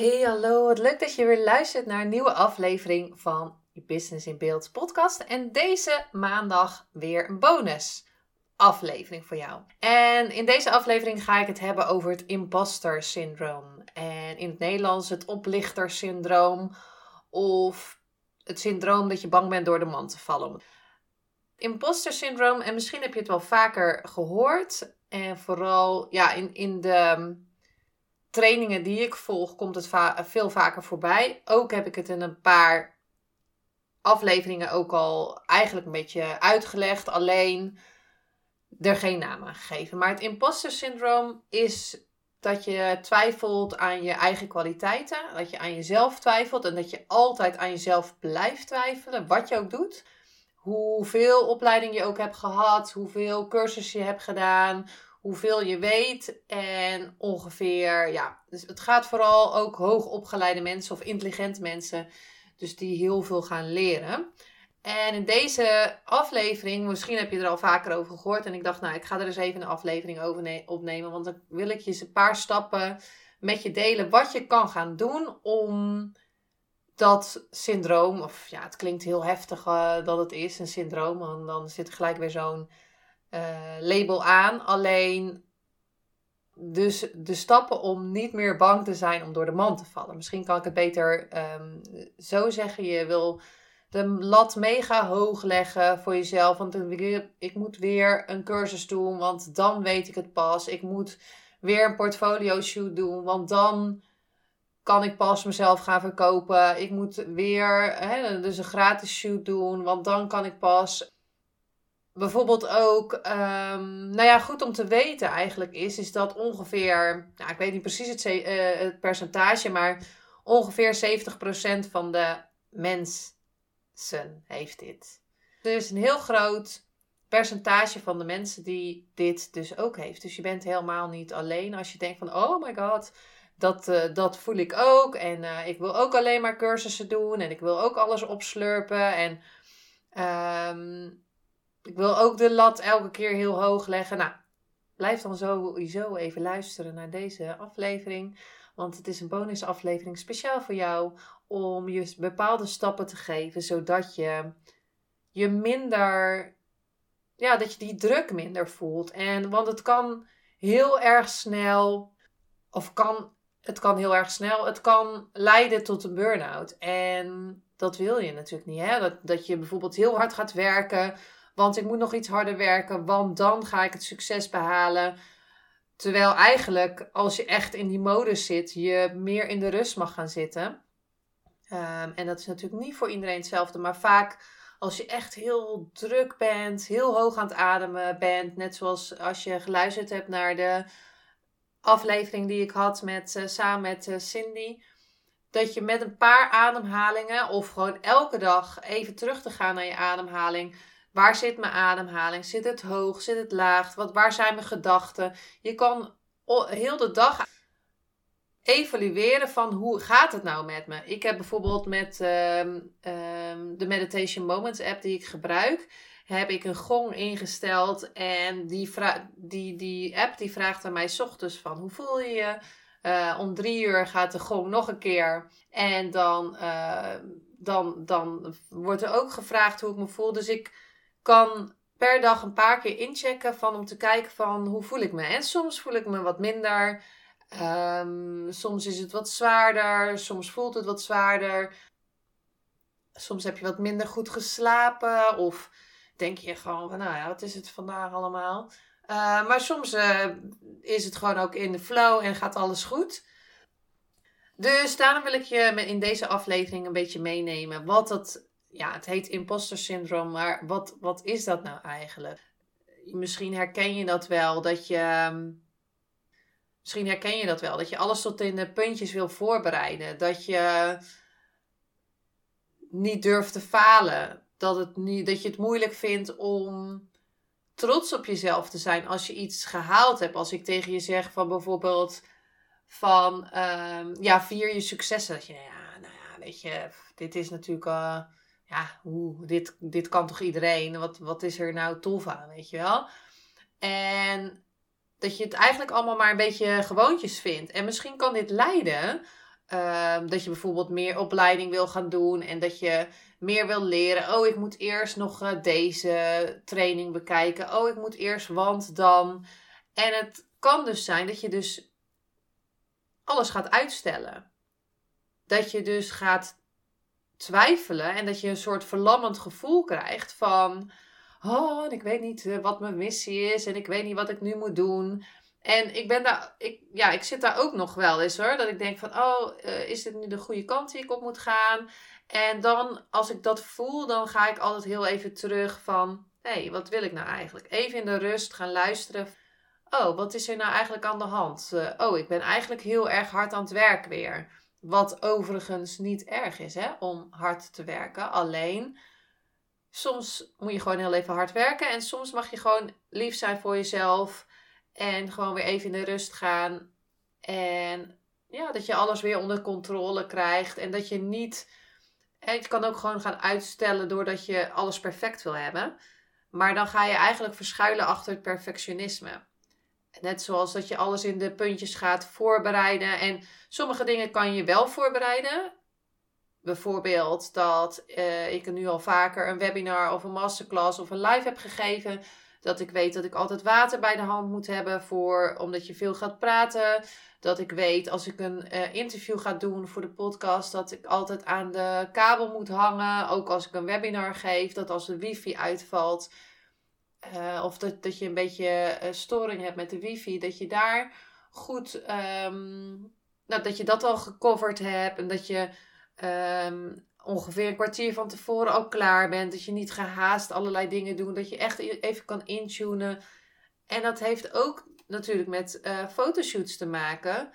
Hey, hallo. Wat leuk dat je weer luistert naar een nieuwe aflevering van Business in Beeld podcast. En deze maandag weer een bonus aflevering voor jou. En in deze aflevering ga ik het hebben over het imposter syndroom. En in het Nederlands het oplichter syndroom of het syndroom dat je bang bent door de man te vallen. Imposter syndroom, en misschien heb je het wel vaker gehoord. En vooral ja, in, in de trainingen die ik volg, komt het veel vaker voorbij. Ook heb ik het in een paar afleveringen ook al eigenlijk een beetje uitgelegd. Alleen er geen naam aan gegeven. Maar het imposter syndroom is dat je twijfelt aan je eigen kwaliteiten. Dat je aan jezelf twijfelt. En dat je altijd aan jezelf blijft twijfelen. Wat je ook doet. Hoeveel opleiding je ook hebt gehad. Hoeveel cursussen je hebt gedaan hoeveel je weet en ongeveer, ja. Dus het gaat vooral ook hoogopgeleide mensen of intelligente mensen, dus die heel veel gaan leren. En in deze aflevering, misschien heb je er al vaker over gehoord. En ik dacht, nou, ik ga er eens even een aflevering over opnemen. Want dan wil ik je eens een paar stappen met je delen. Wat je kan gaan doen om dat syndroom, of ja, het klinkt heel heftig uh, dat het is, een syndroom. Want dan zit gelijk weer zo'n uh, label aan. Alleen dus de stappen om niet meer bang te zijn om door de man te vallen. Misschien kan ik het beter um, zo zeggen. Je wil de lat mega hoog leggen voor jezelf. Want ik moet weer een cursus doen, want dan weet ik het pas. Ik moet weer een portfolio shoot doen, want dan kan ik pas mezelf gaan verkopen. Ik moet weer hè, dus een gratis shoot doen, want dan kan ik pas bijvoorbeeld ook, um, nou ja, goed om te weten eigenlijk is, is dat ongeveer, nou, ik weet niet precies het, uh, het percentage, maar ongeveer 70% van de mensen heeft dit. Dus een heel groot percentage van de mensen die dit dus ook heeft. Dus je bent helemaal niet alleen als je denkt van, oh my god, dat, uh, dat voel ik ook. En uh, ik wil ook alleen maar cursussen doen en ik wil ook alles opslurpen. En um, ik wil ook de lat elke keer heel hoog leggen. Nou, blijf dan sowieso even luisteren naar deze aflevering. Want het is een bonusaflevering speciaal voor jou. Om je bepaalde stappen te geven. Zodat je je minder. Ja, dat je die druk minder voelt. En want het kan heel erg snel. Of kan. Het kan heel erg snel. Het kan leiden tot een burn-out. En dat wil je natuurlijk niet. Hè? Dat, dat je bijvoorbeeld heel hard gaat werken want ik moet nog iets harder werken, want dan ga ik het succes behalen. Terwijl eigenlijk, als je echt in die modus zit, je meer in de rust mag gaan zitten. Um, en dat is natuurlijk niet voor iedereen hetzelfde, maar vaak als je echt heel druk bent, heel hoog aan het ademen bent, net zoals als je geluisterd hebt naar de aflevering die ik had met, uh, samen met uh, Cindy, dat je met een paar ademhalingen of gewoon elke dag even terug te gaan naar je ademhaling, Waar zit mijn ademhaling? Zit het hoog? Zit het laag? Wat, waar zijn mijn gedachten? Je kan heel de dag evalueren van hoe gaat het nou met me. Ik heb bijvoorbeeld met ehm, ehm, de Meditation Moments app die ik gebruik, heb ik een gong ingesteld en die, die, die app die vraagt aan mij ochtends van hoe voel je je? Uh, om drie uur gaat de gong nog een keer en dan, uh, dan, dan wordt er ook gevraagd hoe ik me voel. Dus ik kan per dag een paar keer inchecken van om te kijken van hoe voel ik me. En soms voel ik me wat minder. Um, soms is het wat zwaarder. Soms voelt het wat zwaarder. Soms heb je wat minder goed geslapen. Of denk je gewoon van nou ja, wat is het vandaag allemaal. Uh, maar soms uh, is het gewoon ook in de flow en gaat alles goed. Dus daarom wil ik je in deze aflevering een beetje meenemen wat het ja, het heet imposter syndroom, maar wat, wat is dat nou eigenlijk? Misschien herken je dat wel, dat je, ehm, Misschien herken je dat wel, dat je alles tot in de puntjes wil voorbereiden. Dat je niet durft te falen. Dat, het niet, dat je het moeilijk vindt om trots op jezelf te zijn als je iets gehaald hebt. Als ik tegen je zeg van bijvoorbeeld van um, ja, vier je successen. Dat je, nou ja, nou ja, weet je, dit is natuurlijk, uh, ja, hoe, dit, dit kan toch iedereen? Wat, wat is er nou tof aan, weet je wel? En dat je het eigenlijk allemaal maar een beetje gewoontjes vindt. En misschien kan dit leiden uh, dat je bijvoorbeeld meer opleiding wil gaan doen en dat je meer wil leren. Oh, ik moet eerst nog uh, deze training bekijken. Oh, ik moet eerst want dan. En het kan dus zijn dat je dus alles gaat uitstellen. Dat je dus gaat twijfelen en dat je een soort verlammend gevoel krijgt van oh, ik weet niet eh, wat mijn missie is en ik weet niet wat ik nu moet doen. En ik ben daar, ik, ja, ik zit daar ook nog wel eens hoor. Dat ik denk van, oh, uh, is dit nu de goede kant die ik op moet gaan? En dan, als ik dat voel, dan ga ik altijd heel even terug van, hé, hey, wat wil ik nou eigenlijk? Even in de rust gaan luisteren. Oh, wat is er nou eigenlijk aan de hand? Uh, oh, ik ben eigenlijk heel erg hard aan het werk weer. Wat overigens niet erg is, hè, om hard te werken. Alleen, soms moet je gewoon heel even hard werken. En soms mag je gewoon lief zijn voor jezelf. En gewoon weer even in de rust gaan. En ja, dat je alles weer onder controle krijgt. En dat je niet. Je kan ook gewoon gaan uitstellen doordat je alles perfect wil hebben. Maar dan ga je eigenlijk verschuilen achter het perfectionisme. Net zoals dat je alles in de puntjes gaat voorbereiden. En sommige dingen kan je wel voorbereiden. Bijvoorbeeld dat uh, ik nu al vaker een webinar of een masterclass of een live heb gegeven. Dat ik weet dat ik altijd water bij de hand moet hebben voor, omdat je veel gaat praten. Dat ik weet als ik een uh, interview ga doen voor de podcast, dat ik altijd aan de kabel moet hangen. Ook als ik een webinar geef, dat als de wifi uitvalt. Uh, of dat, dat je een beetje storing hebt met de wifi, dat je daar goed, um, dat je dat al gecoverd hebt. En dat je um, ongeveer een kwartier van tevoren ook klaar bent. Dat je niet gehaast allerlei dingen doet. Dat je echt even kan intunen. En dat heeft ook natuurlijk met uh, fotoshoots te maken.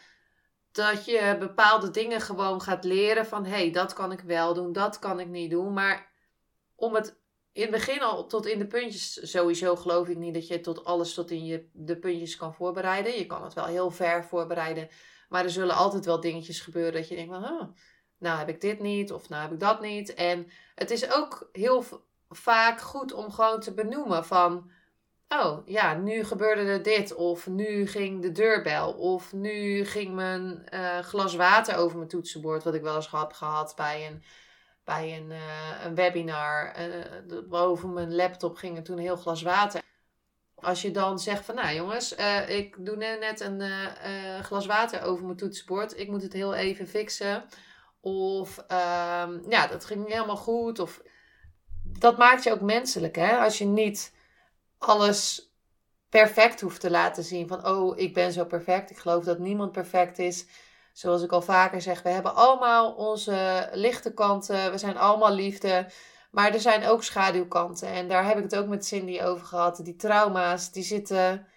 Dat je bepaalde dingen gewoon gaat leren van... hé, hey, dat kan ik wel doen, dat kan ik niet doen. Maar om het in het begin al tot in de puntjes... Sowieso geloof ik niet dat je tot alles tot in je, de puntjes kan voorbereiden. Je kan het wel heel ver voorbereiden. Maar er zullen altijd wel dingetjes gebeuren dat je denkt van... Oh, nou heb ik dit niet of nou heb ik dat niet. En het is ook heel vaak goed om gewoon te benoemen van, oh ja, nu gebeurde er dit of nu ging de deurbel of nu ging mijn uh, glas water over mijn toetsenbord, wat ik wel eens heb gehad bij een, bij een, uh, een webinar. Uh, boven mijn laptop ging er toen een heel glas water. Als je dan zegt van, nou jongens, ik doe net een glas water over mijn toetsenbord. Ik moet het heel even fixen. Of um, ja, dat ging helemaal goed. Of dat maakt je ook menselijk, hè? Als je niet alles perfect hoeft te laten zien. Van, oh, ik ben zo perfect. Ik geloof dat niemand perfect is. Zoals ik al vaker zeg, we hebben allemaal onze lichte kanten. We zijn allemaal liefde. Maar er zijn ook schaduwkanten. En daar heb ik het ook met Cindy over gehad. Die trauma's, die zitten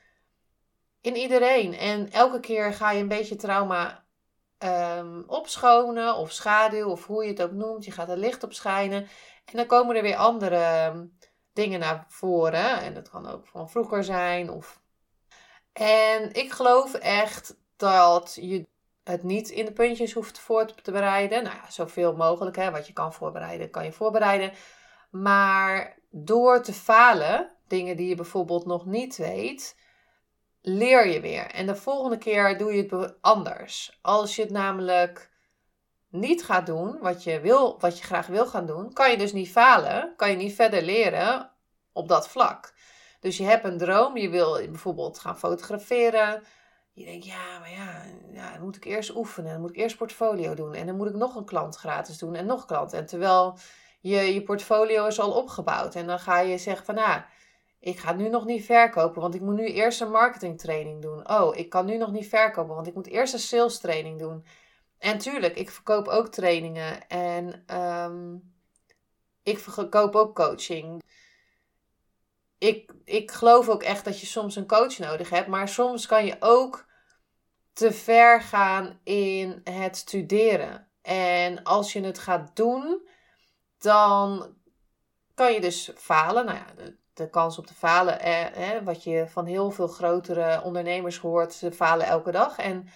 in iedereen. En elke keer ga je een beetje trauma um, opschonen of schaduw of hoe je het ook noemt. Je gaat er licht op schijnen. En dan komen er weer andere ehm, dingen naar voren. En dat kan ook van vroeger zijn. Of... En ik geloof echt dat je het niet in de puntjes hoeft voor te bereiden. Nou ja, zoveel mogelijk. Hè. Wat je kan voorbereiden, kan je voorbereiden. Maar door te falen, dingen die je bijvoorbeeld nog niet weet, leer je weer. En de volgende keer doe je het anders. Als je het namelijk niet gaat doen wat je, wil, wat je graag wil gaan doen, kan je dus niet falen. Kan je niet verder leren op dat vlak. Dus je hebt een droom, je wil bijvoorbeeld gaan fotograferen. Je denkt, ja, maar ja, dan moet ik eerst oefenen. Dan moet ik eerst portfolio doen. En dan moet ik nog een klant gratis doen en nog klant. En terwijl je, je portfolio is al opgebouwd. En dan ga je zeggen van, nou, ik ga nu nog niet verkopen, want ik moet nu eerst een marketingtraining doen. Oh, ik kan nu nog niet verkopen, want ik moet eerst een sales training doen. En tuurlijk, ik verkoop ook trainingen en ehm, ik verkoop ook coaching. Ik, ik geloof ook echt dat je soms een coach nodig hebt, maar soms kan je ook te ver gaan in het studeren. En als je het gaat doen, dan kan je dus falen. Nou ja, de, de kans op te falen, eh, wat je van heel veel grotere ondernemers hoort, ze falen elke dag. En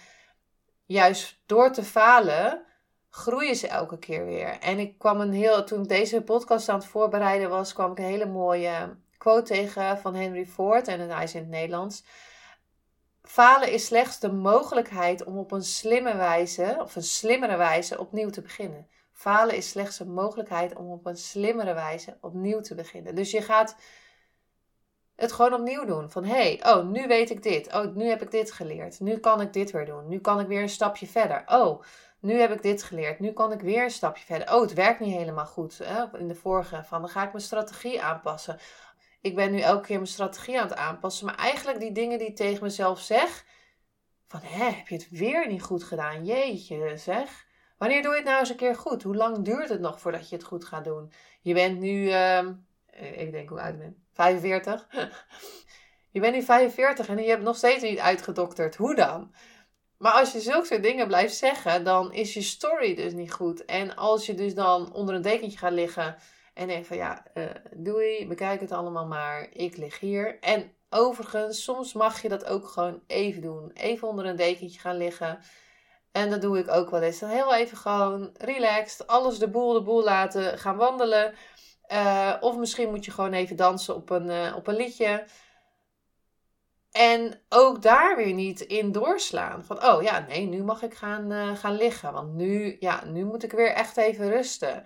juist door te falen, groeien ze elke keer weer. En ik kwam een heel, toen ik deze podcast aan het voorbereiden was, kwam ik een hele mooie quote tegen van Henry Ford. En hij is in het Nederlands. Falen is slechts de mogelijkheid om op een slimme wijze, of een slimmere wijze, opnieuw te beginnen. Falen is slechts een mogelijkheid om op een slimmere wijze opnieuw te beginnen. Dus je gaat het gewoon opnieuw doen. Van hé, hey, oh, nu weet ik dit. Oh, nu heb ik dit geleerd. Nu kan ik dit weer doen. Nu kan ik weer een stapje verder. Oh, nu heb ik dit geleerd. Nu kan ik weer een stapje verder. Oh, het werkt niet helemaal goed. Hè? In de vorige van, dan ga ik mijn strategie aanpassen. Ik ben nu elke keer mijn strategie aan het aanpassen. Maar eigenlijk die dingen die ik tegen mezelf zeg. Van, hè, heb je het weer niet goed gedaan? Jeetje, zeg. Wanneer doe je het nou eens een keer goed? Hoe lang duurt het nog voordat je het goed gaat doen? Je bent nu, uh, ik denk hoe oud ik ben, 45. je bent nu 45 en je hebt nog steeds niet uitgedokterd. Hoe dan? Maar als je zulke soort dingen blijft zeggen, dan is je story dus niet goed. En als je dus dan onder een dekentje gaat liggen en denkt van ja, uh, doei, bekijk het allemaal maar, ik lig hier. En overigens, soms mag je dat ook gewoon even doen. Even onder een dekentje gaan liggen. En dat doe ik ook wel eens. Dan heel even gewoon relaxed, alles de boel de boel laten, gaan wandelen. Uh, of misschien moet je gewoon even dansen op een, uh, op een liedje. En ook daar weer niet in doorslaan. Van, oh ja, nee, nu mag ik gaan, gaan liggen. Want nu, ja, nu moet ik weer echt even rusten.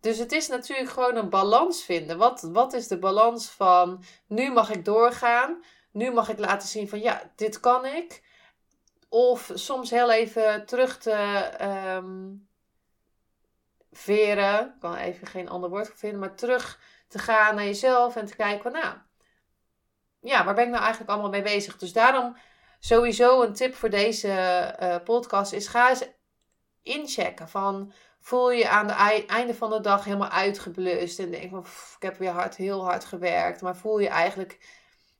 Dus het is natuurlijk gewoon een balans vinden. Wat, wat is de balans van, nu mag ik doorgaan. Nu mag ik laten zien van, ja, dit kan ik. Of soms heel even terug te um, veren. Ik kan even geen ander woord vinden. Maar terug te gaan naar jezelf en te kijken van, nou ja, waar ben ik nou eigenlijk allemaal mee bezig? Dus daarom sowieso een tip voor deze uh, podcast is ga eens inchecken van voel je aan het einde van de dag helemaal uitgeblust en denk van ik heb weer hard, heel hard gewerkt, maar voel je eigenlijk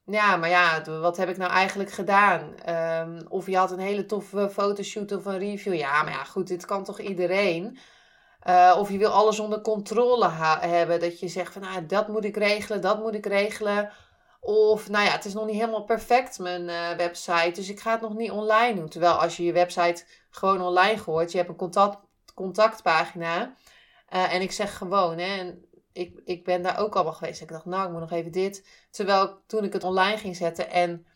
ja, maar ja, wat heb ik nou eigenlijk gedaan? Um, of je had een hele toffe fotoshoot of een review. Ja, maar ja, goed, dit kan toch iedereen? Uh, of je wil alles onder controle hebben. Dat je zegt van, nou, dat moet ik regelen, dat moet ik regelen. Of, nou ja, het is nog niet helemaal perfect, mijn uh, website. Dus ik ga het nog niet online doen. Terwijl als je je website gewoon online gooit, je hebt een contact, contactpagina. Uh, en ik zeg gewoon, hè, ik, ik ben daar ook allemaal geweest. Ik dacht, nou, ik moet nog even dit. Terwijl toen ik het online ging zetten en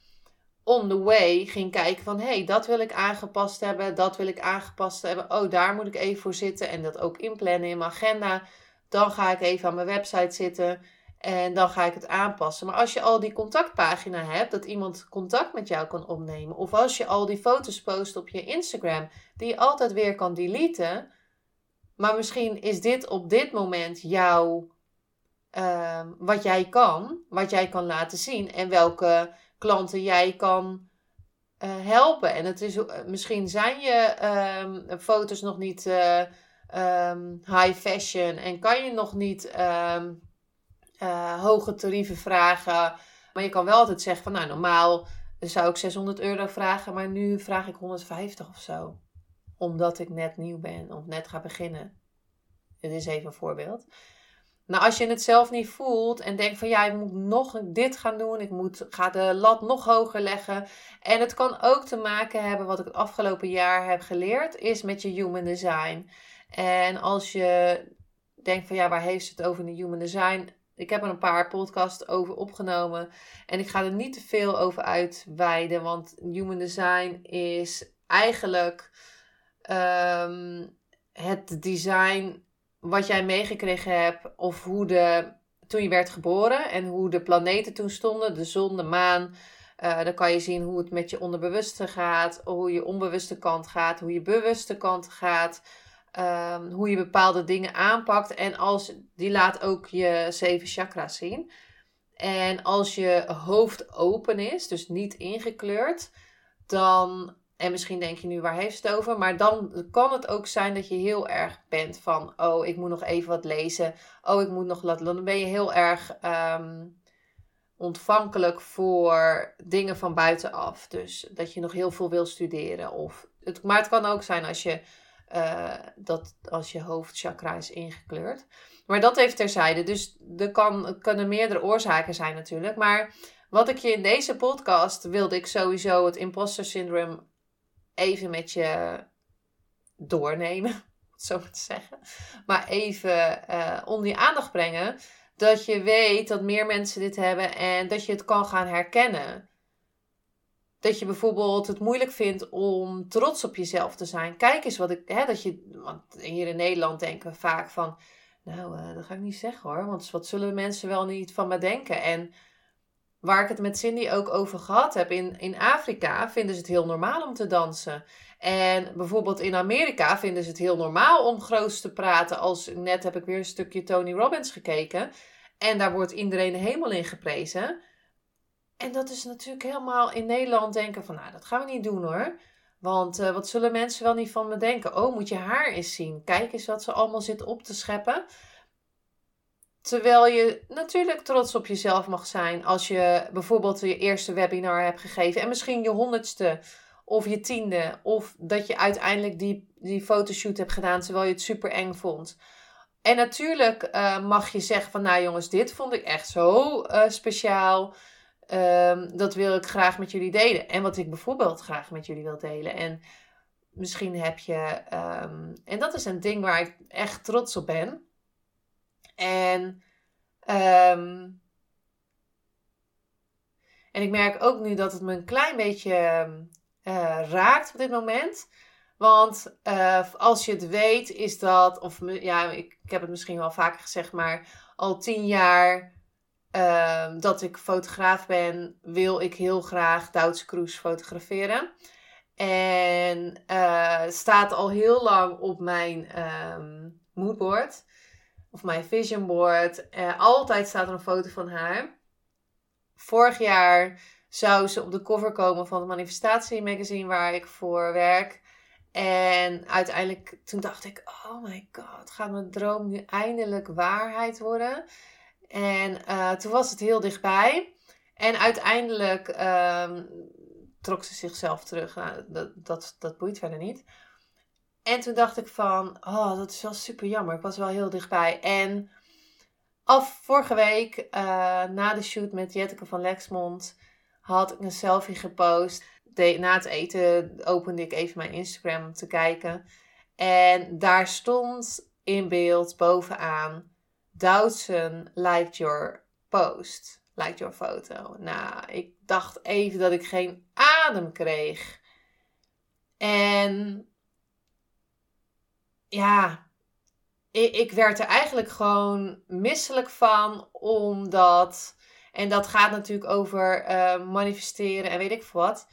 on the way ging kijken van... hé, hey, dat wil ik aangepast hebben, dat wil ik aangepast hebben. Oh, daar moet ik even voor zitten en dat ook inplannen in mijn agenda. Dan ga ik even aan mijn website zitten en dan ga ik het aanpassen. Maar als je al die contactpagina hebt, dat iemand contact met jou kan opnemen... of als je al die foto's post op je Instagram, die je altijd weer kan deleten... Maar misschien is dit op dit moment jouw uh, wat jij kan, wat jij kan laten zien en welke klanten jij kan uh, helpen. En het is, uh, misschien zijn je um, foto's nog niet um, high fashion en kan je nog niet ehm, hoge tarieven vragen. Maar je kan wel altijd zeggen van nou normaal zou ik 600 euro vragen, maar nu vraag ik 150 of zo. Omdat ik net nieuw ben of net ga beginnen. Dit is even een voorbeeld. Nou, als je het zelf niet voelt en denkt van ja, ik moet nog dit gaan doen, ik moet, ga de lat nog hoger leggen. En het kan ook te maken hebben, wat ik het afgelopen jaar heb geleerd, is met je human design. En als je denkt van ja, waar heeft ze het over in de human design? Ik heb er een paar podcasts over opgenomen en ik ga er niet te veel over uitweiden, want human design is eigenlijk um, het design wat jij meegekregen hebt of hoe de, toen je werd geboren en hoe de planeten toen stonden, de zon, de maan. Uh, dan kan je zien hoe het met je onderbewuste gaat, hoe je onbewuste kant gaat, hoe je bewuste kant gaat, um, hoe je bepaalde dingen aanpakt. En als, die laat ook je zeven chakras zien. En als je hoofd open is, dus niet ingekleurd, dan en misschien denk je nu, waar heeft het over? Maar dan kan het ook zijn dat je heel erg bent van, oh, ik moet nog even wat lezen. Oh, ik moet nog laten. Dan ben je heel erg um, ontvankelijk voor dingen van buitenaf. Dus dat je nog heel veel wil studeren. Of het, maar het kan ook zijn als je, uh, dat, als je hoofdchakra is ingekleurd. Maar dat heeft terzijde. Dus er kan, kunnen meerdere oorzaken zijn natuurlijk. Maar wat ik je in deze podcast wilde ik sowieso het imposter syndroom even met je doornemen. Zo te zeggen. Maar even uh, onder je aandacht brengen. Dat je weet dat meer mensen dit hebben en dat je het kan gaan herkennen. Dat je bijvoorbeeld het moeilijk vindt om trots op jezelf te zijn. Kijk eens wat ik. Hè, dat je, want hier in Nederland denken we vaak van. Nou, uh, dat ga ik niet zeggen hoor. Want wat zullen mensen wel niet van me denken? En waar ik het met Cindy ook over gehad heb, in, in Afrika vinden ze het heel normaal om te dansen. En bijvoorbeeld in Amerika vinden ze het heel normaal om groot te praten. Als net heb ik weer een stukje Tony Robbins gekeken. En daar wordt iedereen helemaal in geprezen. En dat is natuurlijk helemaal in Nederland denken van, nou, dat gaan we niet doen hoor. Want uh, wat zullen mensen wel niet van me denken? Oh, moet je haar eens zien. Kijk eens wat ze allemaal zit op te scheppen. Terwijl je natuurlijk trots op jezelf mag zijn als je bijvoorbeeld je eerste webinar hebt gegeven. En misschien je honderdste of je tiende. Of dat je uiteindelijk die, die fotoshoot hebt gedaan terwijl je het super eng vond. En natuurlijk uh, mag je zeggen van nou jongens, dit vond ik echt zo uh, speciaal. Um, dat wil ik graag met jullie delen. En wat ik bijvoorbeeld graag met jullie wil delen. En misschien heb je. Um, en dat is een ding waar ik echt trots op ben. En. Um, en ik merk ook nu dat het me een klein beetje uh, raakt op dit moment. Want uh, als je het weet, is dat, of ja, ik, ik heb het misschien wel vaker gezegd, maar al tien jaar uh, dat ik fotograaf ben, wil ik heel graag Duitse cruise fotograferen. En uh, staat al heel lang op mijn um, moodboard, of mijn vision board. altijd staat er een foto van haar. Vorig jaar zou ze op de cover komen van het Manifestatie magazine waar ik voor werk. En uiteindelijk, toen dacht ik, oh my god, gaat mijn droom nu eindelijk waarheid worden? En uh, toen was het heel dichtbij. En uiteindelijk um, trok ze zichzelf terug. Nou, dat, dat, dat boeit verder niet. En toen dacht ik van, oh, dat is wel super jammer. Ik was wel heel dichtbij. En af vorige week, uh, na de shoot met Jetteke van Lexmond, had ik een selfie gepost na het eten opende ik even mijn Instagram om te kijken. En daar stond in beeld bovenaan: Doutzen liked your post. Liked your foto. Nou, ik dacht even dat ik geen adem kreeg. En ja, ik, ik werd er eigenlijk gewoon misselijk van, omdat. En dat gaat natuurlijk over uh, manifesteren en weet ik veel wat.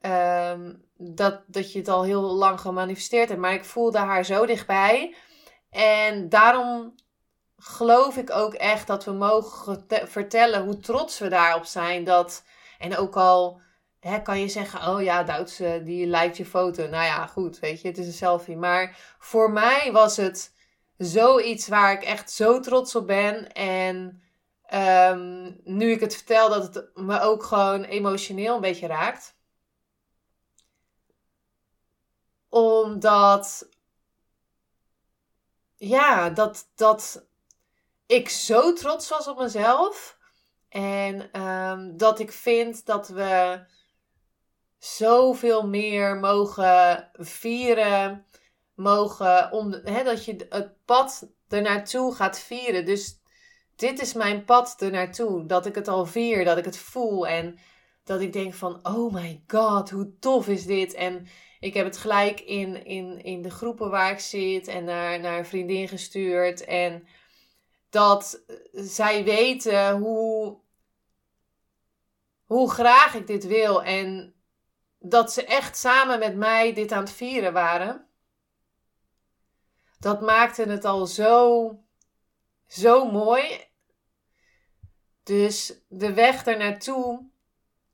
Ehm, dat, dat je het al heel lang gemanifesteerd hebt. Maar ik voelde haar zo dichtbij. En daarom geloof ik ook echt dat we mogen vertellen hoe trots we daarop zijn. Dat, en ook al hè, kan je zeggen, oh ja, Duitse, die lijkt je foto. Nou ja, goed, weet je, het is een selfie. Maar voor mij was het zoiets waar ik echt zo trots op ben. En um, nu ik het vertel, dat het me ook gewoon emotioneel een beetje raakt. Omdat, ja, dat, dat ik zo trots was op mezelf. En um, dat ik vind dat we zoveel meer mogen vieren. Mogen, om, dat je het pad ernaartoe gaat vieren. Dus dit is mijn pad ernaartoe. Dat ik het al vier, dat ik het voel. En dat ik denk van, oh my god, hoe tof is dit? En ik heb het gelijk in, in, in de groepen waar ik zit en naar, naar een vriendin gestuurd. En dat zij weten hoe, hoe graag ik dit wil. En dat ze echt samen met mij dit aan het vieren waren. Dat maakte het al zo, zo mooi. Dus de weg er naartoe,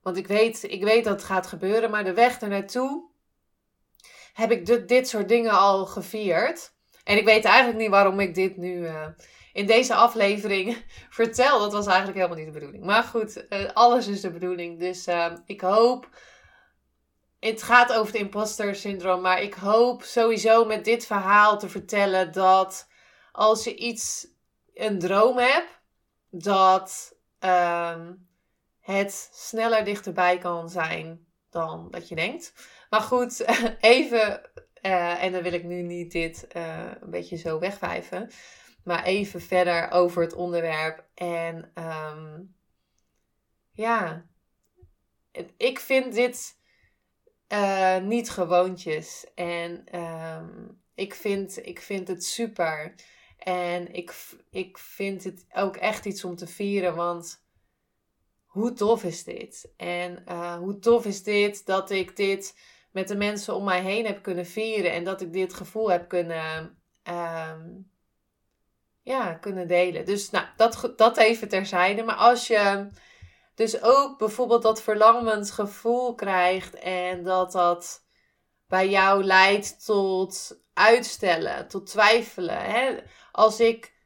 want ik weet, ik weet dat het gaat gebeuren, maar de weg er naartoe heb ik dit, dit soort dingen al gevierd. En ik weet eigenlijk niet waarom ik dit nu uh, in deze aflevering vertel. Dat was eigenlijk helemaal niet de bedoeling. Maar goed, eh, alles is de bedoeling. Dus ehm, ik hoop. Het gaat over het imposter syndroom. Maar ik hoop sowieso met dit verhaal te vertellen dat als je iets, een droom hebt, dat ehm, het sneller dichterbij kan zijn dan dat je denkt. Maar goed, even, uh, en dan wil ik nu niet dit uh, een beetje zo wegwijven, maar even verder over het onderwerp. En um, ja, ik vind dit uh, niet gewoontjes. En um, ik, vind, ik vind het super. En ik, ik vind het ook echt iets om te vieren, want hoe tof is dit? En uh, hoe tof is dit dat ik dit met de mensen om mij heen heb kunnen vieren en dat ik dit gevoel heb kunnen, um, ja, kunnen delen. Dus nou, dat, dat even terzijde. Maar als je dus ook bijvoorbeeld dat verlangend gevoel krijgt en dat dat bij jou leidt tot uitstellen, tot twijfelen. Hè? Als ik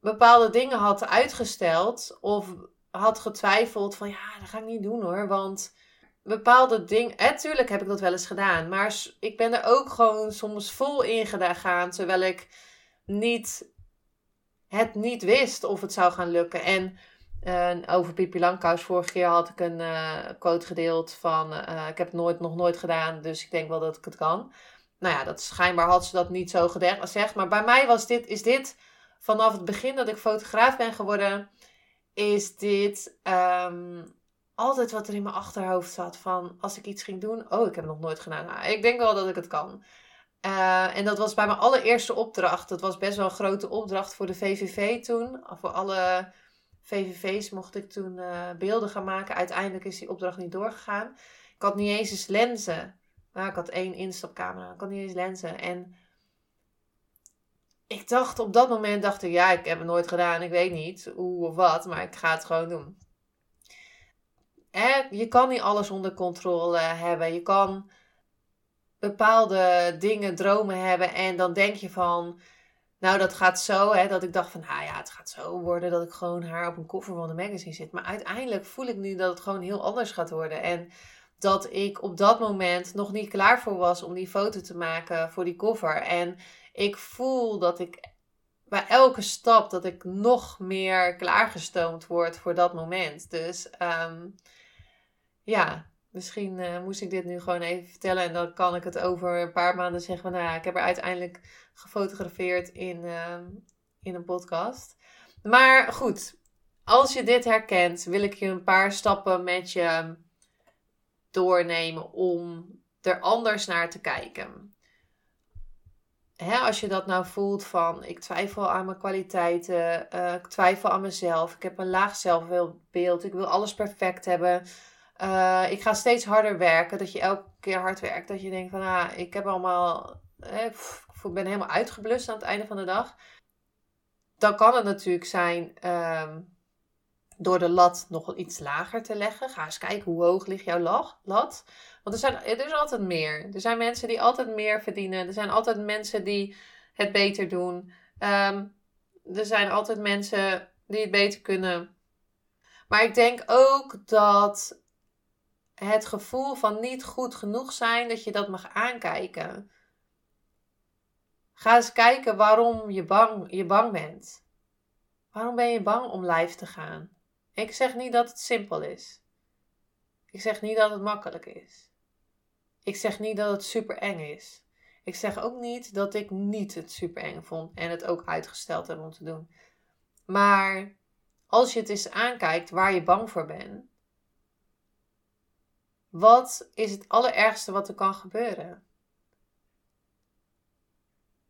bepaalde dingen had uitgesteld of had getwijfeld van ja, dat ga ik niet doen hoor, want bepaalde dingen, natuurlijk heb ik dat wel eens gedaan, maar ik ben er ook gewoon soms vol in gegaan, terwijl ik niet het niet wist of het zou gaan lukken. En uh, over Pippi Langkous, vorige keer had ik een uh, quote gedeeld van uh, ik heb het nooit, nog nooit gedaan, dus ik denk wel dat ik het kan. Nou ja, dat schijnbaar had ze dat niet zo gezegd, maar bij mij was dit, is dit vanaf het begin dat ik fotograaf ben geworden, is dit um, altijd wat er in mijn achterhoofd zat van als ik iets ging doen, oh ik heb het nog nooit gedaan, nou, ik denk wel dat ik het kan. Uh, en dat was bij mijn allereerste opdracht. Dat was best wel een grote opdracht voor de VVV toen. Voor alle VVV's mocht ik toen uh, beelden gaan maken. Uiteindelijk is die opdracht niet doorgegaan. Ik had niet eens eens lenzen. Nou, ik had één instapcamera. Ik had niet eens lenzen. En ik dacht op dat moment, dacht ik, ja, ik heb het nooit gedaan. Ik weet niet hoe of wat, maar ik ga het gewoon doen. Je kan niet alles onder controle hebben. Je kan bepaalde dingen, dromen hebben. En dan denk je van, nou dat gaat zo. Hè, dat ik dacht van, nou ja, het gaat zo worden dat ik gewoon haar op een koffer van de magazine zit. Maar uiteindelijk voel ik nu dat het gewoon heel anders gaat worden. En dat ik op dat moment nog niet klaar voor was om die foto te maken voor die cover. En ik voel dat ik bij elke stap dat ik nog meer klaargestoomd word voor dat moment. Dus um, ja, Misschien uh, moest ik dit nu gewoon even vertellen en dan kan ik het over een paar maanden zeggen. nou ja, ik heb er uiteindelijk gefotografeerd in, uh, in een podcast. Maar goed, als je dit herkent, wil ik je een paar stappen met je doornemen om er anders naar te kijken. Hè, als je dat nou voelt van ik twijfel aan mijn kwaliteiten, uh, ik twijfel aan mezelf, ik heb een laag zelfbeeld, ik wil alles perfect hebben. Uh, ik ga steeds harder werken. Dat je elke keer hard werkt. Dat je denkt van, ah, ik heb allemaal, eh, ik ben helemaal uitgeblust aan het einde van de dag. Dan kan het natuurlijk zijn um, door de lat nog iets lager te leggen. Ga eens kijken hoe hoog ligt jouw lat. Want er, zijn, er is altijd meer. Er zijn mensen die altijd meer verdienen. Er zijn altijd mensen die het beter doen. Um, er zijn altijd mensen die het beter kunnen. Maar ik denk ook dat het gevoel van niet goed genoeg zijn, dat je dat mag aankijken. Ga eens kijken waarom je bang, je bang bent. Waarom ben je bang om live te gaan? Ik zeg niet dat het simpel is. Ik zeg niet dat het makkelijk is. Ik zeg niet dat het super eng is. Ik zeg ook niet dat ik niet het super eng vond en het ook uitgesteld heb om te doen. Maar als je het eens aankijkt waar je bang voor bent, wat is het allerergste wat er kan gebeuren?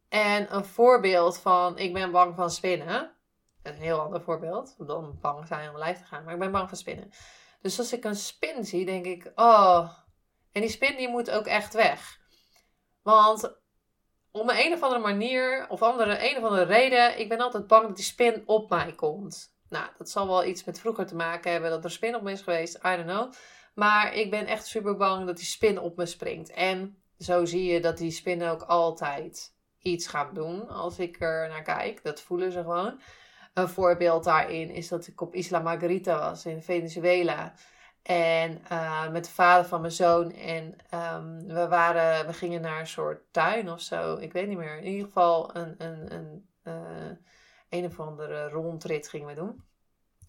En een voorbeeld van ik ben bang van spinnen. Een heel ander voorbeeld dan bang zijn om lijf te gaan. Maar ik ben bang van spinnen. Dus als ik een spin zie, denk ik, oh. En die spin die moet ook echt weg. Want om een, of andere manier, of andere, een of andere reden, ik ben altijd bang dat die spin op mij komt. Nou, dat zal wel iets met vroeger te maken hebben dat er spin op me is geweest. I don't know. Maar ik ben echt super bang dat die spin op me springt. En zo zie je dat die spin ook altijd iets gaan doen als ik er naar kijk. Dat voelen ze gewoon. Een voorbeeld daarin is dat ik op Isla Margarita was in Venezuela. En uh, met de vader van mijn zoon. En um, we, waren, we gingen naar een soort tuin of zo. Ik weet niet meer. In ieder geval een, een, een, uh, een of andere rondrit gingen we doen.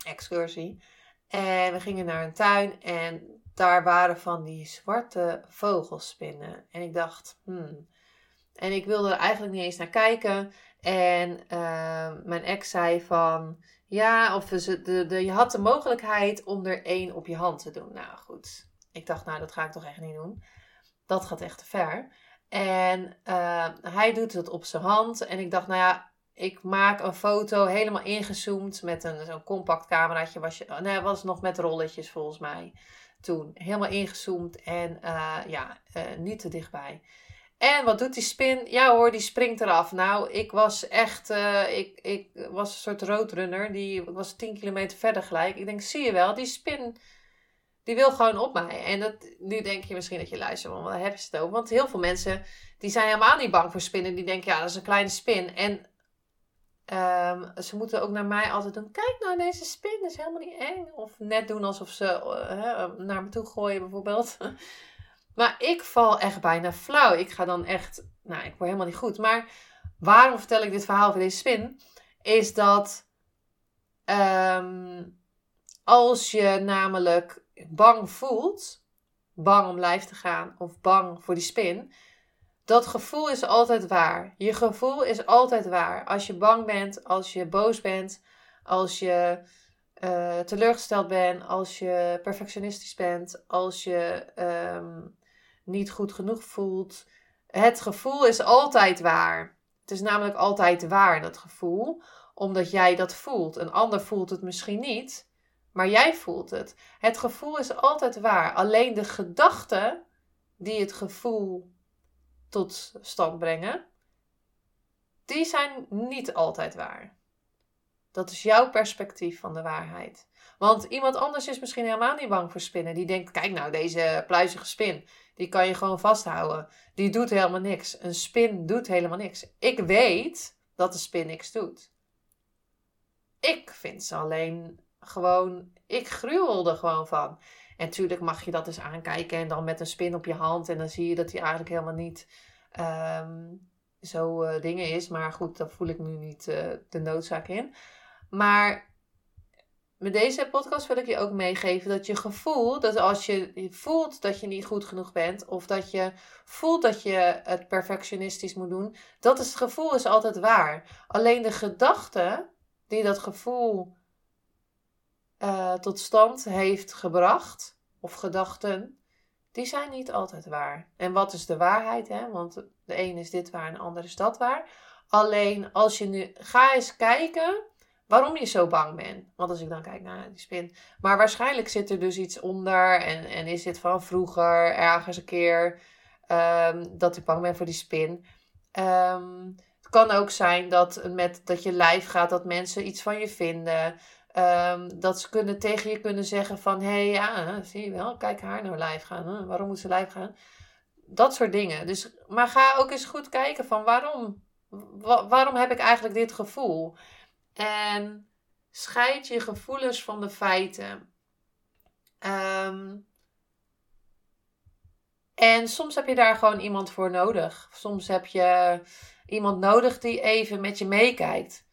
Excursie. En we gingen naar een tuin. En daar waren van die zwarte vogelspinnen. En ik dacht, hmm. En ik wilde er eigenlijk niet eens naar kijken. En uh, mijn ex zei van, ja, of de, de, de, je had de mogelijkheid om er één op je hand te doen. Nou goed, ik dacht, nou dat ga ik toch echt niet doen. Dat gaat echt te ver. En uh, hij doet het op zijn hand. En ik dacht, nou ja, ik maak een foto helemaal ingezoomd met een zo'n compact cameraatje. Was je, nee, was nog met rolletjes volgens mij toen. Helemaal ingezoomd en uh, ja, uh, niet te dichtbij. En wat doet die spin? Ja hoor, die springt eraf. Nou, ik was echt, uh, ik, ik was een soort roadrunner. Die was 10 kilometer verder gelijk. Ik denk, zie je wel, die spin, die wil gewoon op mij. En dat, nu denk je misschien dat je luistert, want waar hebben ze het over? Want heel veel mensen, die zijn helemaal niet bang voor spinnen. Die denken, ja, dat is een kleine spin. En um, ze moeten ook naar mij altijd doen, kijk nou, deze spin is helemaal niet eng. Of net doen alsof ze uh, naar me toe gooien bijvoorbeeld. Maar ik val echt bijna flauw. Ik ga dan echt, nou, ik word helemaal niet goed. Maar waarom vertel ik dit verhaal voor deze spin? Is dat um, als je namelijk bang voelt, bang om lijf te gaan of bang voor die spin, dat gevoel is altijd waar. Je gevoel is altijd waar. Als je bang bent, als je boos bent, als je uh, teleurgesteld bent, als je perfectionistisch bent, als je um, niet goed genoeg voelt. Het gevoel is altijd waar. Het is namelijk altijd waar, dat gevoel, omdat jij dat voelt. Een ander voelt het misschien niet, maar jij voelt het. Het gevoel is altijd waar. Alleen de gedachten die het gevoel tot stand brengen, die zijn niet altijd waar. Dat is jouw perspectief van de waarheid. Want iemand anders is misschien helemaal niet bang voor spinnen. Die denkt: kijk nou, deze pluizige spin. Die kan je gewoon vasthouden. Die doet helemaal niks. Een spin doet helemaal niks. Ik weet dat de spin niks doet. Ik vind ze alleen gewoon. Ik gruwel er gewoon van. En natuurlijk mag je dat eens aankijken en dan met een spin op je hand. En dan zie je dat hij eigenlijk helemaal niet um, zo uh, dingen is. Maar goed, daar voel ik nu niet uh, de noodzaak in. Maar met deze podcast wil ik je ook meegeven dat je gevoel, dat als je voelt dat je niet goed genoeg bent, of dat je voelt dat je het perfectionistisch moet doen, dat is, het gevoel is altijd waar. Alleen de gedachte die dat gevoel uh, tot stand heeft gebracht, of gedachten, die zijn niet altijd waar. En wat is de waarheid? Hè? Want de een is dit waar en de ander is dat waar. Alleen als je nu, ga eens kijken waarom je zo bang bent. Want als ik dan kijk naar die spin. Maar waarschijnlijk zit er dus iets onder. En, en is dit van vroeger ergens een keer um, dat ik bang ben voor die spin. Um, het kan ook zijn dat met dat je lijf gaat, dat mensen iets van je vinden. Um, dat ze kunnen, tegen je kunnen zeggen van... Hé, hey, ja, zie je wel, kijk haar nou lijf gaan. Waarom moet ze lijf gaan? Dat soort dingen. Dus, maar ga ook eens goed kijken van waarom... waarom heb ik eigenlijk dit gevoel? En scheid je gevoelens van de feiten. Um, en soms heb je daar gewoon iemand voor nodig. Soms heb je iemand nodig die even met je meekijkt.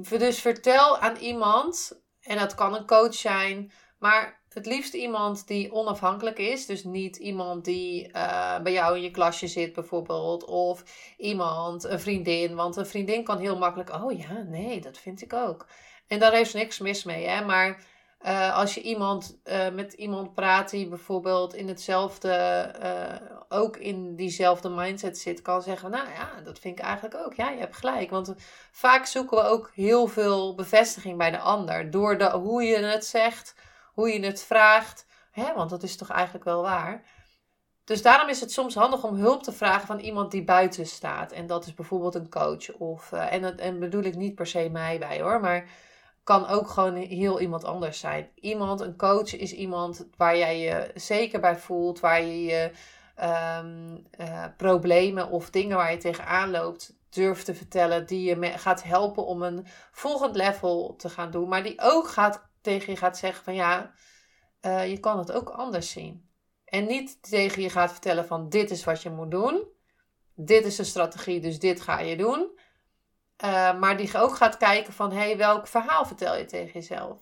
Dus vertel aan iemand, en dat kan een coach zijn, maar het liefst iemand die onafhankelijk is. Dus niet iemand die uh, bij jou in je klasje zit bijvoorbeeld. Of iemand, een vriendin. Want een vriendin kan heel makkelijk... Oh ja, nee, dat vind ik ook. En daar is niks mis mee. Hè? Maar uh, als je iemand, uh, met iemand praat die bijvoorbeeld in hetzelfde... ook in diezelfde mindset zit, kan zeggen... Nou ja, dat vind ik eigenlijk ook. Ja, je hebt gelijk. Want vaak zoeken we ook heel veel bevestiging bij de ander. Door de, hoe je het zegt hoe je het vraagt. Hè? Want dat is toch eigenlijk wel waar. Dus daarom is het soms handig om hulp te vragen van iemand die buiten staat. En dat is bijvoorbeeld een coach. Of, en, en bedoel ik niet per se mij bij hoor. Maar kan ook gewoon heel iemand anders zijn. Iemand, een coach is iemand waar jij je zeker bij voelt. Waar je je ehm, eh, problemen of dingen waar je tegenaan loopt durft te vertellen. Die je gaat helpen om een volgend level te gaan doen. Maar die ook gaat, tegen je gaat zeggen van ja, uh, je kan het ook anders zien. En niet tegen je gaat vertellen van dit is wat je moet doen. Dit is de strategie, dus dit ga je doen. Uh, maar die ook gaat kijken van hé, hey, welk verhaal vertel je tegen jezelf?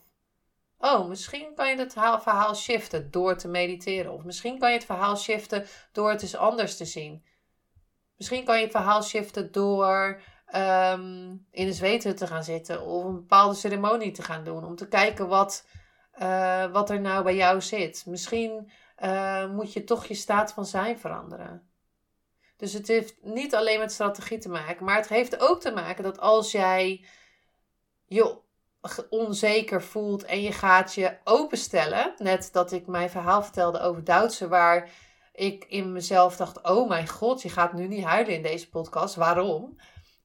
Oh, misschien kan je het verhaal shiften door te mediteren. Of misschien kan je het verhaal shiften door het eens anders te zien. Misschien kan je het verhaal shiften door um, in de zweten te gaan zitten. Of een bepaalde ceremonie te gaan doen. Om te kijken wat, uh, wat er nou bij jou zit. Misschien uh, moet je toch je staat van zijn veranderen. Dus het heeft niet alleen met strategie te maken. Maar het heeft ook te maken dat als jij je onzeker voelt en je gaat je openstellen. Net dat ik mijn verhaal vertelde over Duitse, waar ik in mezelf dacht: Oh mijn god, je gaat nu niet huilen in deze podcast. Waarom?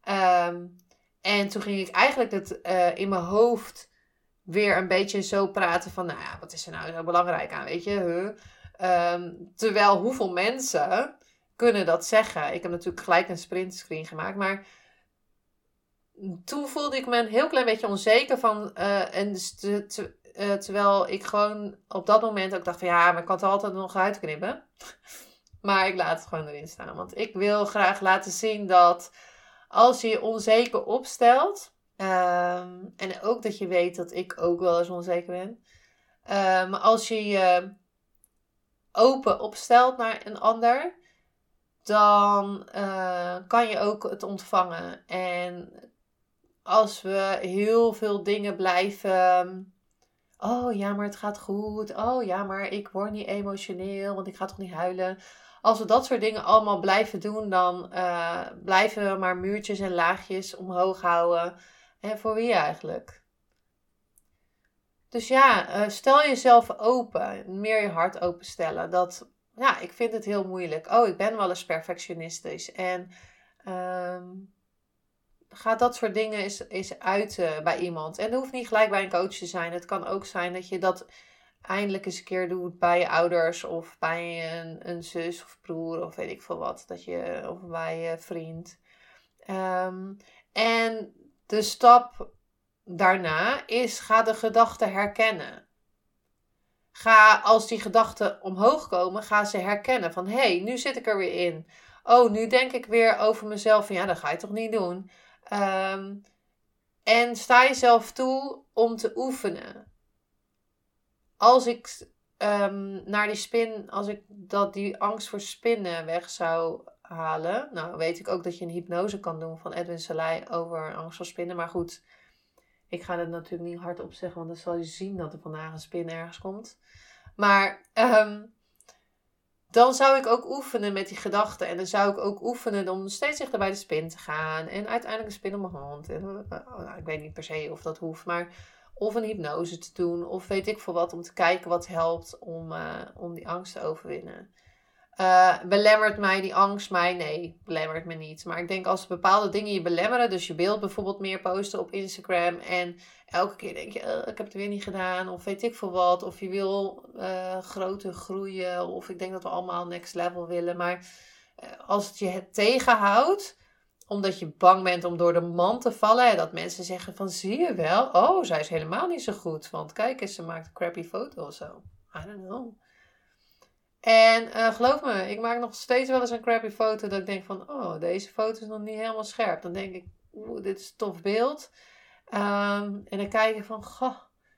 Ehm, en toen ging ik eigenlijk het uh, in mijn hoofd weer een beetje zo praten van: Nou ja, wat is er nou zo belangrijk aan? Weet je, huh? um, terwijl hoeveel mensen kunnen dat zeggen? Ik heb natuurlijk gelijk een sprintscreen gemaakt, maar toen voelde ik me een heel klein beetje onzeker van. Uh, en dus te, uh, terwijl ik gewoon op dat moment ook dacht van ja, maar ik kan het altijd nog uitknippen. maar ik laat het gewoon erin staan. Want ik wil graag laten zien dat als je je onzeker opstelt. Uh, en ook dat je weet dat ik ook wel eens onzeker ben. Maar als je je open opstelt naar een ander, dan uh, kan je ook het ontvangen. En als we heel veel dingen blijven. Oh ja, maar het gaat goed. Oh ja, maar ik word niet emotioneel, want ik ga toch niet huilen. Als we dat soort dingen allemaal blijven doen, dan uh, blijven we maar muurtjes en laagjes omhoog houden. En voor wie eigenlijk? Dus ja, uh, stel jezelf open. Meer je hart openstellen. Dat, ja, ik vind het heel moeilijk. Oh, ik ben wel eens perfectionistisch. En uh, ga dat soort dingen eens, eens uiten bij iemand. En dat hoeft niet gelijk bij een coach te zijn. Het kan ook zijn dat je dat eindelijk eens een keer doet bij je ouders of bij een, een zus of broer of weet ik veel wat. Dat je, of bij je vriend. Um, en de stap daarna is ga de gedachte herkennen. Ga als die gedachten omhoog komen, ga ze herkennen van hé, hey, nu zit ik er weer in. Oh, nu denk ik weer over mezelf van ja, dat ga je toch niet doen. Um, en sta jezelf toe om te oefenen. Als ik um, naar die spin, als ik dat die angst voor spinnen weg zou halen. Nou, weet ik ook dat je een hypnose kan doen van Edwin Salai over angst voor spinnen. Maar goed, ik ga het natuurlijk niet hardop zeggen, want dan zal je zien dat er vandaag een spin ergens komt. Maar um, dan zou ik ook oefenen met die gedachten. En dan zou ik ook oefenen om steeds dichter bij de spin te gaan. En uiteindelijk een spin op mijn hand. En, eh, oh, nou, ik weet niet per se of dat hoeft, maar of een hypnose te doen. Of weet ik veel wat, om te kijken wat helpt om, uh, om die angst te overwinnen. Uh, belemmert mij die angst mij? Nee, belemmert me niet. Maar ik denk als bepaalde dingen je belemmeren, dus je beeld bijvoorbeeld meer posten op Instagram en elke keer denk je, ik heb het weer niet gedaan, of weet ik veel wat, of je wil uh, groter groeien, of ik denk dat we allemaal next level willen. Maar als het je het tegenhoudt, omdat je bang bent om door de man te vallen, en dat mensen zeggen van, zie je wel, oh, zij is helemaal niet zo goed, want kijk eens, ze maakt een crappy foto of zo. I don't know. En uh, geloof me, ik maak nog steeds wel eens een crappy foto dat ik denk van, oh, deze foto is nog niet helemaal scherp. Dan denk ik, oeh, dit is een tof beeld. Um, en dan kijk ik van,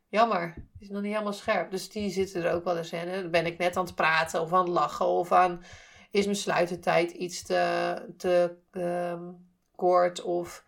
jammer, is nog niet helemaal scherp. Dus die zitten er ook wel eens in. Dan ben ik net aan het praten of aan het lachen of aan, is mijn sluitertijd iets te, te um, kort of,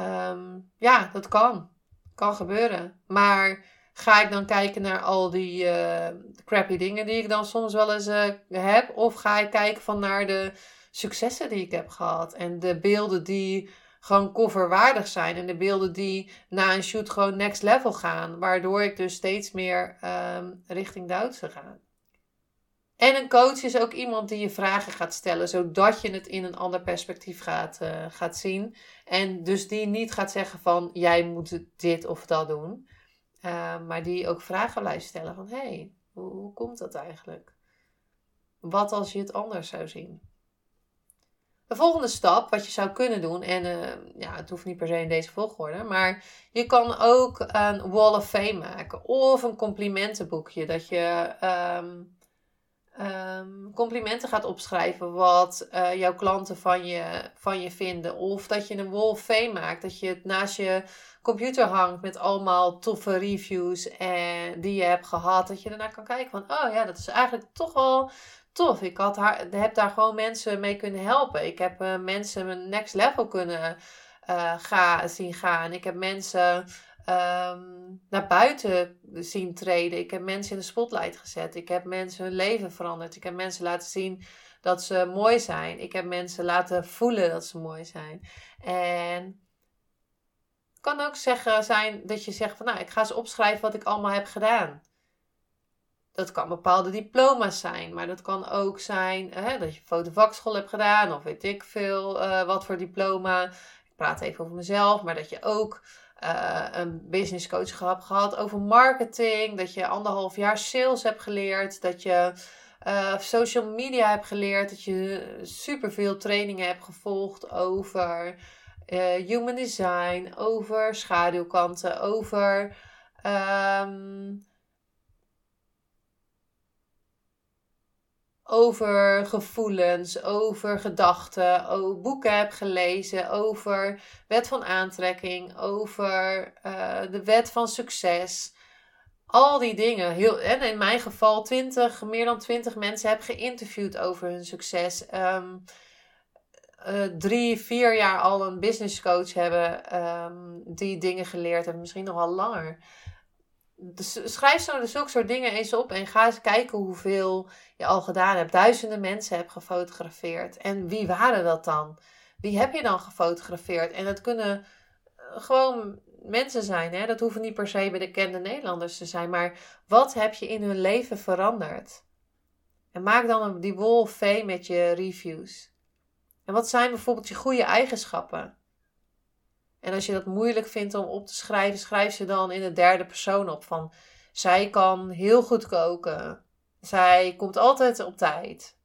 um, ja, dat kan. Kan gebeuren. Maar Ga ik dan kijken naar al die uh, crappy dingen die ik dan soms wel eens uh, heb? Of ga ik kijken van naar de successen die ik heb gehad? En de beelden die gewoon coverwaardig zijn. En de beelden die na een shoot gewoon next level gaan. Waardoor ik dus steeds meer um, richting Duitse ga. En een coach is ook iemand die je vragen gaat stellen, zodat je het in een ander perspectief gaat, uh, gaat zien. En dus die niet gaat zeggen van jij moet dit of dat doen. Uh, maar die ook vragen blijft stellen van... hé, hey, hoe, komt dat eigenlijk? wat als je het anders zou zien? De volgende stap, wat je zou kunnen doen, en uh, ja, het hoeft niet per se in deze volgorde, maar je kan ook een Wall of Fame maken of een complimentenboekje. Dat je um, um, complimenten gaat opschrijven wat uh, jouw klanten van je, van je vinden. Of dat je een Wall of Fame maakt, dat je het naast je computer hangt met allemaal toffe reviews en, die je hebt gehad. Dat je daarna kan kijken van, oh ja, dat is eigenlijk toch wel tof. Ik had heb daar gewoon mensen mee kunnen helpen. Ik heb uh, mensen een next level kunnen uh, ga, zien gaan. Ik heb mensen um, naar buiten zien treden. Ik heb mensen in de spotlight gezet. Ik heb mensen hun leven veranderd. Ik heb mensen laten zien dat ze mooi zijn. Ik heb mensen laten voelen dat ze mooi zijn. En het kan ook zeggen zijn dat je zegt van nou, ik ga eens opschrijven wat ik allemaal heb gedaan. Dat kan bepaalde diploma's zijn, maar dat kan ook zijn hè, dat je fotovakschool hebt gedaan of weet ik veel uh, wat voor diploma. Ik praat even over mezelf, maar dat je ook uh, een business coach hebt gehad over marketing, dat je anderhalf jaar sales hebt geleerd, dat je uh, social media hebt geleerd, dat je superveel trainingen hebt gevolgd over human design, over schaduwkanten, over um, over gevoelens, over gedachten, over boeken heb gelezen, over wet van aantrekking, over uh, de wet van succes. Al die dingen. Heel, en in mijn geval 20, meer dan 20 mensen heb geïnterviewd over hun succes. Um, uh, drie, vier jaar al een business coach hebben um, die dingen geleerd hebben, misschien nog wel langer. Schrijf zo zulke soort dingen eens op en ga eens kijken hoeveel je al gedaan hebt. Duizenden mensen hebt gefotografeerd. En wie waren dat dan? Wie heb je dan gefotografeerd? En dat kunnen eh, gewoon mensen zijn. Hè? Dat hoeven niet per se bekende Nederlanders te zijn. Maar wat heb je in hun leven veranderd? En maak dan die of fame met je reviews. En wat zijn bijvoorbeeld je goede eigenschappen? En als je dat moeilijk vindt om op te schrijven, schrijf ze dan in de derde persoon op. Van zij kan heel goed koken. Zij komt altijd op tijd.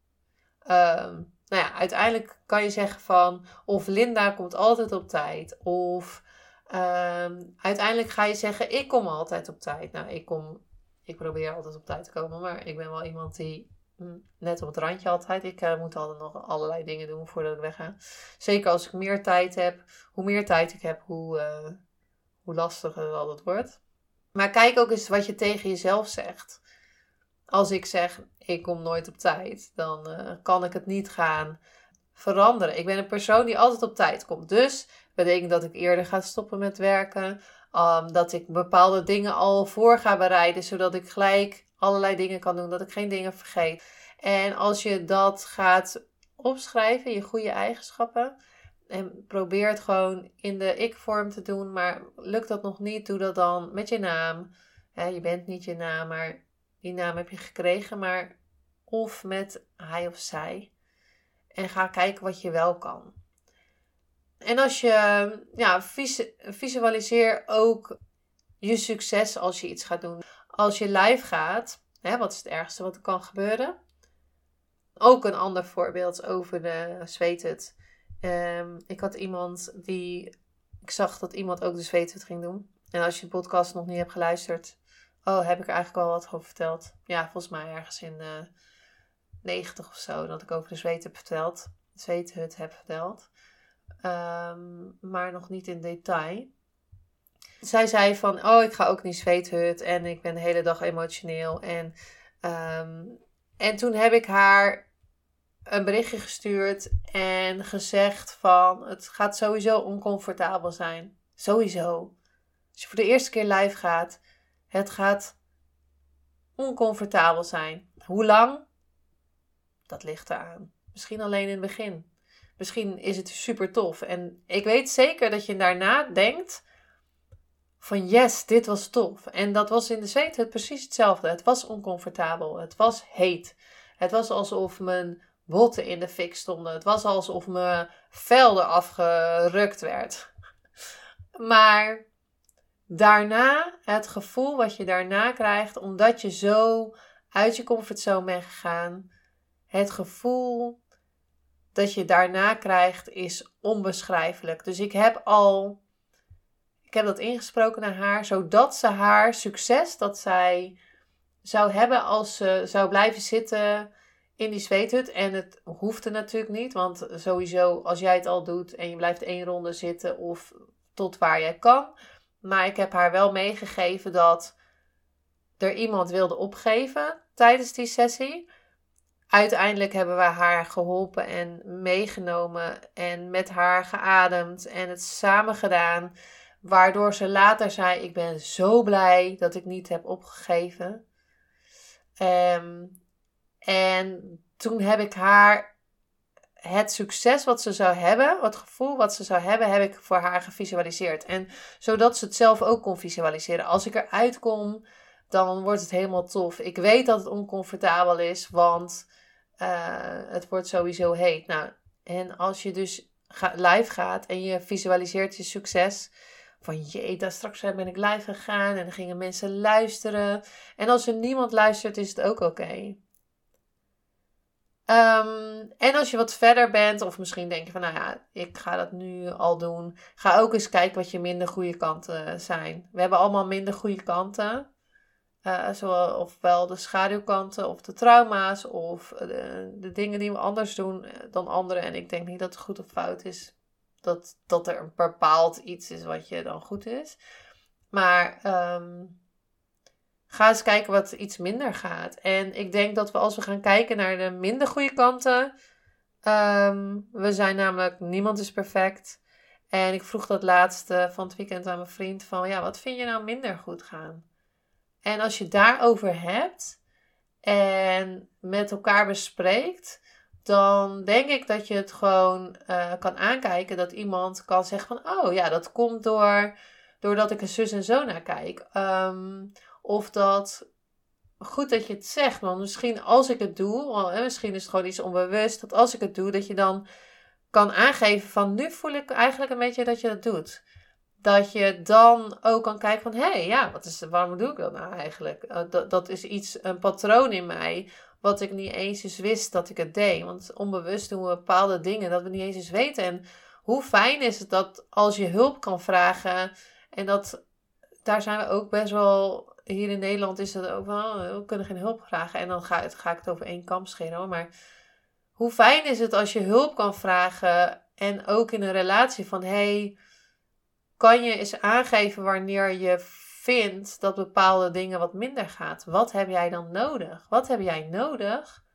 Um, nou ja, uiteindelijk kan je zeggen van of Linda komt altijd op tijd. Of um, uiteindelijk ga je zeggen ik kom altijd op tijd. Nou, ik kom, ik probeer altijd op tijd te komen, maar ik ben wel iemand die net op het randje altijd. Ik uh, moet altijd nog allerlei dingen doen voordat ik wegga. Zeker als ik meer tijd heb. Hoe meer tijd ik heb, hoe, uh, hoe lastiger het altijd wordt. Maar kijk ook eens wat je tegen jezelf zegt. Als ik zeg, ik kom nooit op tijd, dan uh, kan ik het niet gaan veranderen. Ik ben een persoon die altijd op tijd komt. Dus betekent dat ik eerder ga stoppen met werken. Um, dat ik bepaalde dingen al voor ga bereiden, zodat ik gelijk allerlei dingen kan doen, dat ik geen dingen vergeet. En als je dat gaat opschrijven, je goede eigenschappen, en probeer het gewoon in de ik-vorm te doen, maar lukt dat nog niet, doe dat dan met je naam. je bent niet je naam, maar die naam heb je gekregen, maar of met hij of zij. En ga kijken wat je wel kan. En als je ja, visualiseer ook je succes als je iets gaat doen als je live gaat, hè, wat is het ergste wat er kan gebeuren? Ook een ander voorbeeld over de zweethut. Um, ik had iemand die. Ik zag dat iemand ook de zweethut ging doen. En als je de podcast nog niet hebt geluisterd. Oh, heb ik er eigenlijk al wat over verteld? Ja, volgens mij ergens in uh, eh, 90 of zo. Dat ik over de zweet heb verteld. De zweethut heb verteld. Um, maar nog niet in detail. Zij zei van, oh, ik ga ook niet zweethut en ik ben de hele dag emotioneel. En, ehm, en toen heb ik haar een berichtje gestuurd en gezegd van, het gaat sowieso oncomfortabel zijn. Sowieso. Als je voor de eerste keer live gaat, het gaat oncomfortabel zijn. Hoe lang? Dat ligt eraan. Misschien alleen in het begin. Misschien is het super tof. En ik weet zeker dat je daarna denkt van yes, dit was tof. En dat was in de zweethut precies hetzelfde. Het was oncomfortabel. Het was heet. Het was alsof mijn botten in de fik stonden. Het was alsof mijn vel eraf gerukt werd. Maar daarna, het gevoel wat je daarna krijgt, omdat je zo uit je comfortzone bent gegaan, het gevoel dat je daarna krijgt is onbeschrijfelijk. Dus ik heb al, ik heb dat ingesproken naar haar, zodat ze haar succes dat zij zou hebben als ze zou blijven zitten in die zweethut. En het hoefde natuurlijk niet, want sowieso als jij het al doet en je blijft één ronde zitten of tot waar jij kan. Maar ik heb haar wel meegegeven dat er iemand wilde opgeven tijdens die sessie. Uiteindelijk hebben we haar geholpen en meegenomen en met haar geademd en het samen gedaan. Waardoor ze later zei: Ik ben zo blij dat ik niet heb opgegeven. Ehm, en toen heb ik haar het succes wat ze zou hebben, het gevoel wat ze zou hebben, heb ik voor haar gevisualiseerd. En zodat ze het zelf ook kon visualiseren. Als ik eruit kom, dan wordt het helemaal tof. Ik weet dat het oncomfortabel is, want uh, het wordt sowieso heet. Nou, en als je dus live gaat en je visualiseert je succes. Van jee, daar straks ben ik live gegaan en dan gingen mensen luisteren. En als er niemand luistert, is het ook oké. Ehm, en als je wat verder bent, of misschien denk je van, nou ja, ik ga dat nu al doen. Ga ook eens kijken wat je minder goede kanten zijn. We hebben allemaal minder goede kanten. Uh, zowel, ofwel de schaduwkanten of de trauma's of de, de, dingen die we anders doen eh, dan anderen. En ik denk niet dat het goed of fout is. Dat, dat er een bepaald iets is wat je dan goed is. Maar ehm, ga eens kijken wat iets minder gaat. En ik denk dat we als we gaan kijken naar de minder goede kanten. Um, we zijn namelijk, niemand is perfect. En ik vroeg dat laatste van het weekend aan mijn vriend van, ja, wat vind je nou minder goed gaan? En als je daarover hebt en met elkaar bespreekt, dan denk ik dat je het gewoon uh, kan aankijken. Dat iemand kan zeggen van, oh ja, dat komt door, doordat ik een zus en zo naar kijk. Um, of dat, goed dat je het zegt, want misschien als ik het doe, misschien is het gewoon iets onbewust, dat als ik het doe, dat je dan kan aangeven van, nu voel ik eigenlijk een beetje dat je dat doet dat je dan ook kan kijken van, hé, hey, ja, wat is, waarom doe ik dat nou eigenlijk? Uh, dat, dat is iets, een patroon in mij, wat ik niet eens eens wist dat ik het deed. Want onbewust doen we bepaalde dingen dat we niet eens eens weten. En hoe fijn is het dat als je hulp kan vragen, en dat, daar zijn we ook best wel, hier in Nederland is dat ook wel, we kunnen geen hulp vragen. En dan ga, ga ik het over één kamp scheren hoor, maar hoe fijn is het als je hulp kan vragen en ook in een relatie van, hey, kan je eens aangeven wanneer je vindt dat bepaalde dingen wat minder gaat. Wat heb jij dan nodig? Wat heb jij nodig?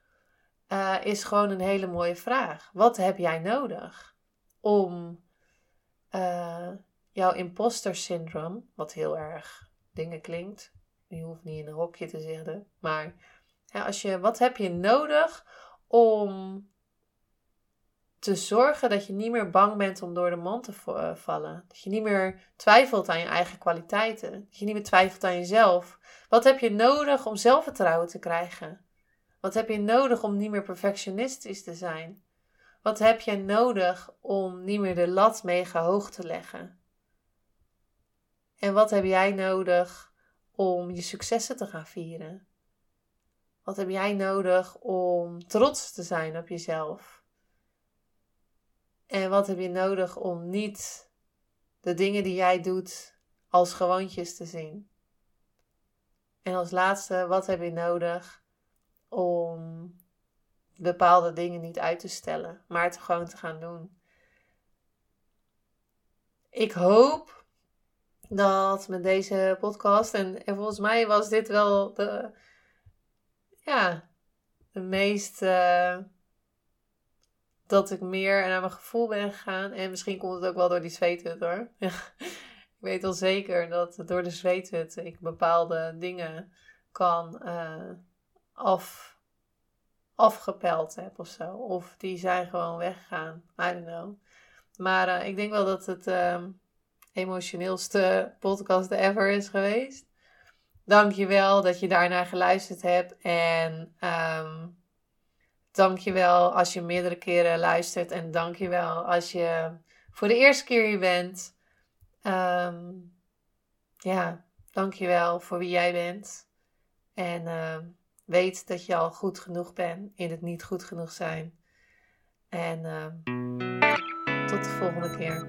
Uh, is gewoon een hele mooie vraag. Wat heb jij nodig om uh, jouw imposter syndroom, wat heel erg dingen klinkt, je hoeft niet in een hokje te zitten, maar als je, wat heb je nodig om te zorgen dat je niet meer bang bent om door de mand te eh, vallen. Dat je niet meer twijfelt aan je eigen kwaliteiten. Dat je niet meer twijfelt aan jezelf. Wat heb je nodig om zelfvertrouwen te krijgen? Wat heb je nodig om niet meer perfectionistisch te zijn? Wat heb je nodig om niet meer de lat mega hoog te leggen? En wat heb jij nodig om je successen te gaan vieren? Wat heb jij nodig om trots te zijn op jezelf? En wat heb je nodig om niet de dingen die jij doet als gewoontjes te zien? En als laatste, wat heb je nodig om bepaalde dingen niet uit te stellen, maar het gewoon te gaan doen? Ik hoop dat met deze podcast, en, en volgens mij was dit wel de, ja, de meest. Uh, dat ik meer naar mijn gevoel ben gegaan. En misschien komt het ook wel door die zweethut hoor. ik weet al zeker dat door de zweethut ik bepaalde dingen kan uh, af, afgepeld heb of zo. Of die zijn gewoon weggegaan. I don't know. Maar uh, ik denk wel dat het uh, emotioneelste podcast ever is geweest. Dank je wel dat je daarnaar geluisterd hebt. En um, Dankjewel als je meerdere keren luistert. En dankjewel als je voor de eerste keer hier bent. Um, ja, dankjewel voor wie jij bent. En uh, weet dat je al goed genoeg bent in het niet goed genoeg zijn. En ehm, tot de volgende keer.